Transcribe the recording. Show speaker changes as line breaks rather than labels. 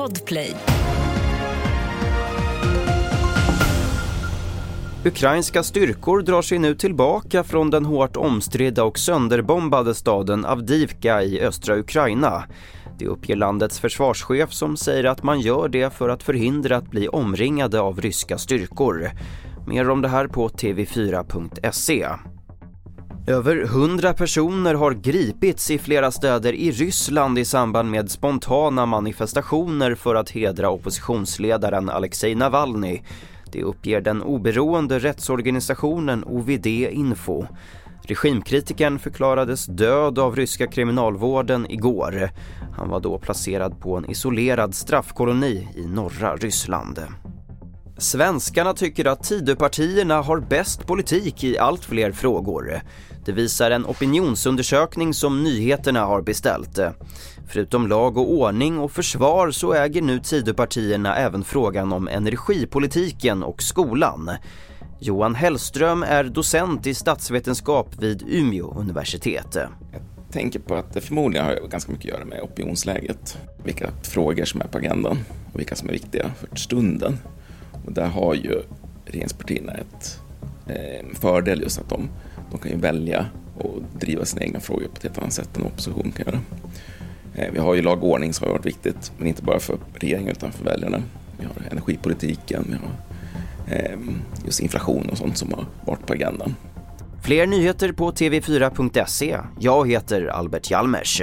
Podplay.
Ukrainska styrkor drar sig nu tillbaka från den hårt omstridda och sönderbombade staden Avdivka i östra Ukraina. Det uppger landets försvarschef som säger att man gör det för att förhindra att bli omringade av ryska styrkor. Mer om det här på tv4.se. Över hundra personer har gripits i flera städer i Ryssland i samband med spontana manifestationer för att hedra oppositionsledaren Alexej Navalny. Det uppger den oberoende rättsorganisationen OVD Info. Regimkritikern förklarades död av ryska kriminalvården igår. Han var då placerad på en isolerad straffkoloni i norra Ryssland. Svenskarna tycker att Tidöpartierna har bäst politik i allt fler frågor. Det visar en opinionsundersökning som nyheterna har beställt. Förutom lag och ordning och försvar så äger nu Tidöpartierna även frågan om energipolitiken och skolan. Johan Hellström är docent i statsvetenskap vid Umeå universitet.
Jag tänker på att det förmodligen har ganska mycket att göra med opinionsläget. Vilka frågor som är på agendan och vilka som är viktiga för stunden. Och där har ju regeringspartierna ett eh, fördel just att de, de kan ju välja och driva sina egna frågor på ett helt annat sätt än opposition kan göra. Eh, vi har ju lag och ordning som har varit viktigt, men inte bara för regeringen utan för väljarna. Vi har energipolitiken, vi har eh, just inflation och sånt som har varit på agendan.
Fler nyheter på tv4.se. Jag heter Albert Hjalmers.